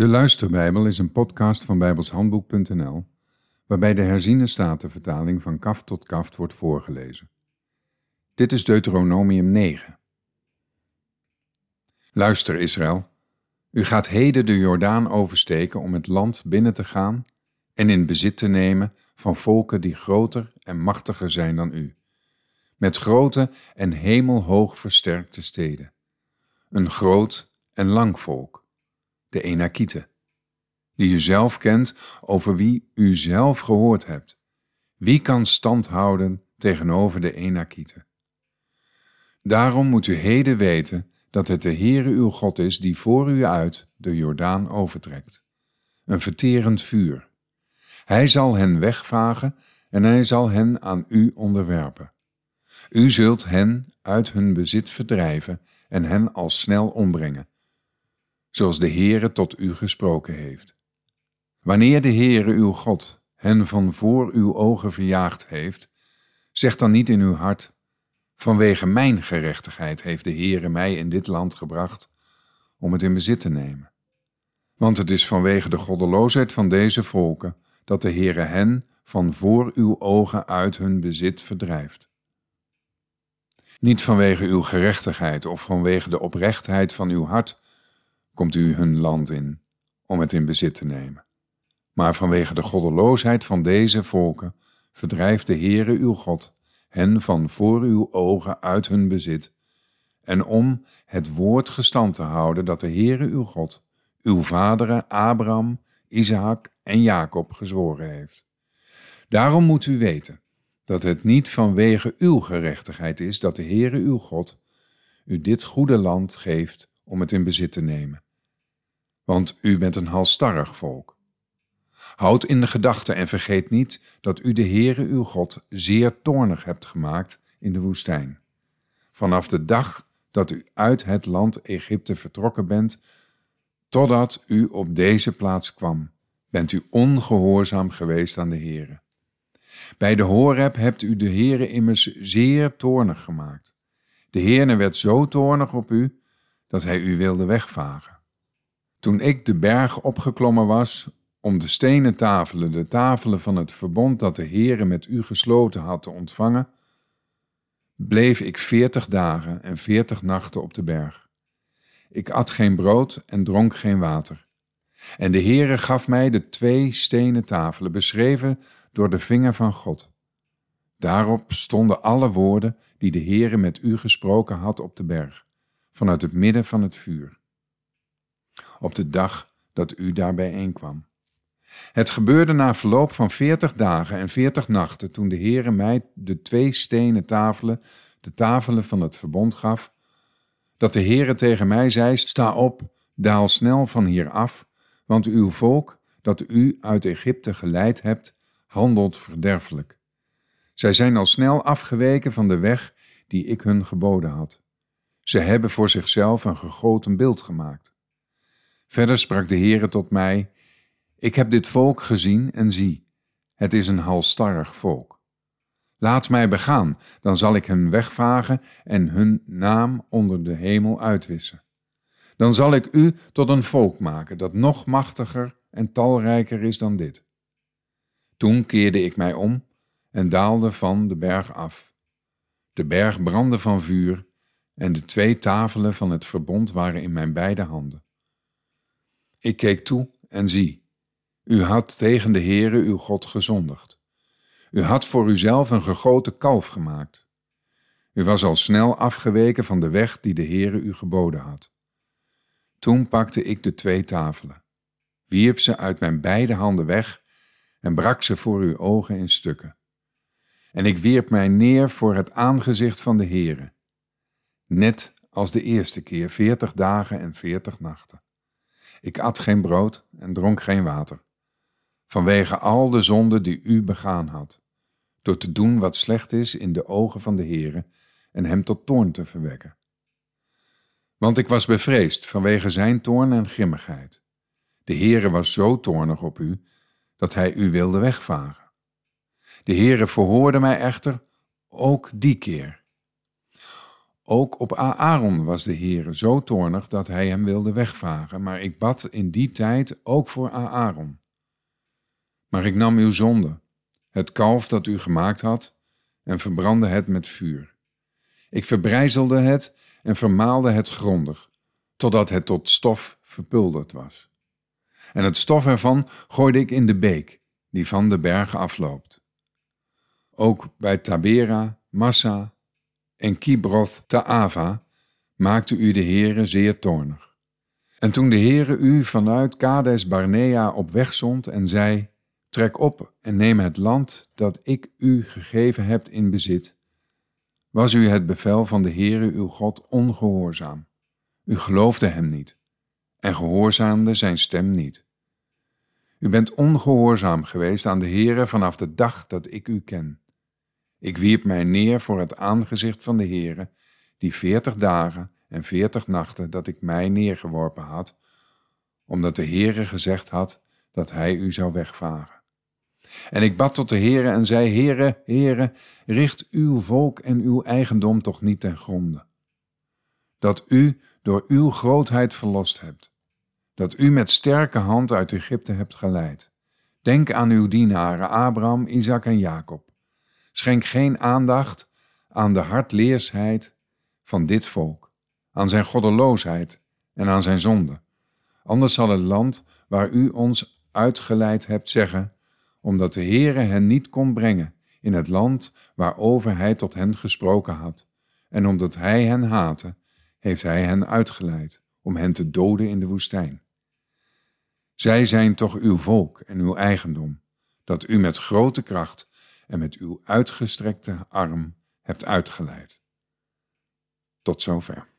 De Luisterbijbel is een podcast van bijbelshandboek.nl, waarbij de herziene statenvertaling van kaft tot kaft wordt voorgelezen. Dit is Deuteronomium 9. Luister Israël, u gaat heden de Jordaan oversteken om het land binnen te gaan en in bezit te nemen van volken die groter en machtiger zijn dan u, met grote en hemelhoog versterkte steden, een groot en lang volk de Enakieten, die u zelf kent, over wie u zelf gehoord hebt. Wie kan stand houden tegenover de Enakieten? Daarom moet u heden weten dat het de Heere uw God is die voor u uit de Jordaan overtrekt. Een verterend vuur. Hij zal hen wegvagen en hij zal hen aan u onderwerpen. U zult hen uit hun bezit verdrijven en hen al snel ombrengen, zoals de Heere tot u gesproken heeft. Wanneer de Heere uw God hen van voor uw ogen verjaagd heeft, zeg dan niet in uw hart, vanwege mijn gerechtigheid heeft de Heere mij in dit land gebracht om het in bezit te nemen. Want het is vanwege de goddeloosheid van deze volken dat de Heere hen van voor uw ogen uit hun bezit verdrijft. Niet vanwege uw gerechtigheid of vanwege de oprechtheid van uw hart komt u hun land in om het in bezit te nemen. Maar vanwege de goddeloosheid van deze volken verdrijft de Heere uw God hen van voor uw ogen uit hun bezit, en om het woord gestand te houden dat de Heere uw God, uw vaderen Abraham, Isaac en Jacob gezworen heeft. Daarom moet u weten dat het niet vanwege uw gerechtigheid is dat de Heere uw God u dit goede land geeft om het in bezit te nemen. Want u bent een halstarrig volk. Houd in de gedachte en vergeet niet dat u de Heere uw God zeer toornig hebt gemaakt in de woestijn. Vanaf de dag dat u uit het land Egypte vertrokken bent, totdat u op deze plaats kwam, bent u ongehoorzaam geweest aan de Heere. Bij de Horeb hebt u de Heere immers zeer toornig gemaakt. De Heere werd zo toornig op u dat hij u wilde wegvagen. Toen ik de berg opgeklommen was om de stenen tafelen, de tafelen van het verbond dat de Heere met u gesloten had te ontvangen, bleef ik veertig dagen en veertig nachten op de berg. Ik at geen brood en dronk geen water. En de Heere gaf mij de twee stenen tafelen, beschreven door de vinger van God. Daarop stonden alle woorden die de Heere met u gesproken had op de berg vanuit het midden van het vuur, op de dag dat u daar bijeenkwam. Het gebeurde na verloop van veertig dagen en veertig nachten, toen de Heere mij de twee stenen tafelen, de tafelen van het verbond gaf, dat de Heere tegen mij zei, sta op, daal snel van hier af, want uw volk, dat u uit Egypte geleid hebt, handelt verderfelijk. Zij zijn al snel afgeweken van de weg die ik hun geboden had. Ze hebben voor zichzelf een gegoten beeld gemaakt. Verder sprak de Heere tot mij: Ik heb dit volk gezien en zie, het is een halstarrig volk. Laat mij begaan, dan zal ik hen wegvagen en hun naam onder de hemel uitwissen. Dan zal ik u tot een volk maken dat nog machtiger en talrijker is dan dit. Toen keerde ik mij om en daalde van de berg af. De berg brandde van vuur en de twee tafelen van het verbond waren in mijn beide handen. Ik keek toe en zie, u had tegen de Heere uw God gezondigd. U had voor uzelf een gegoten kalf gemaakt. U was al snel afgeweken van de weg die de Heere u geboden had. Toen pakte ik de twee tafelen, wierp ze uit mijn beide handen weg en brak ze voor uw ogen in stukken. En ik wierp mij neer voor het aangezicht van de Heere net als de eerste keer, veertig dagen en veertig nachten. Ik at geen brood en dronk geen water, vanwege al de zonden die u begaan had, door te doen wat slecht is in de ogen van de Heere en hem tot toorn te verwekken. Want ik was bevreesd vanwege zijn toorn en grimmigheid. De Heere was zo toornig op u, dat hij u wilde wegvagen. De Heere verhoorde mij echter ook die keer Ook op Aaron was de Heere zo toornig dat hij hem wilde wegvagen, maar ik bad in die tijd ook voor Aaron. Maar ik nam uw zonde, het kalf dat u gemaakt had, en verbrandde het met vuur. Ik verbrijzelde het en vermaalde het grondig, totdat het tot stof verpulderd was. En het stof ervan gooide ik in de beek, die van de bergen afloopt. Ook bij Tabera, Massa en Kibroth Taava maakte u de Heere zeer toornig. En toen de Heere u vanuit Kades Barnea op weg zond en zei, Trek op en neem het land dat ik u gegeven heb in bezit, was u het bevel van de Heere uw God ongehoorzaam. U geloofde hem niet en gehoorzaamde zijn stem niet. U bent ongehoorzaam geweest aan de Heere vanaf de dag dat ik u ken. Ik wierp mij neer voor het aangezicht van de Heere, die veertig dagen en veertig nachten dat ik mij neergeworpen had, omdat de Heere gezegd had dat hij u zou wegvaren. En ik bad tot de Heere en zei, Heere, Heere, richt uw volk en uw eigendom toch niet ten gronde. Dat u door uw grootheid verlost hebt. Dat u met sterke hand uit Egypte hebt geleid. Denk aan uw dienaren Abraham, Isaac en Jacob. Schenk geen aandacht aan de hartleersheid van dit volk, aan zijn goddeloosheid en aan zijn zonde. Anders zal het land waar u ons uitgeleid hebt zeggen, omdat de Heere hen niet kon brengen in het land waarover hij tot hen gesproken had. En omdat hij hen haatte, heeft hij hen uitgeleid om hen te doden in de woestijn. Zij zijn toch uw volk en uw eigendom, dat u met grote kracht en met uw uitgestrekte arm hebt uitgeleid. Tot zover.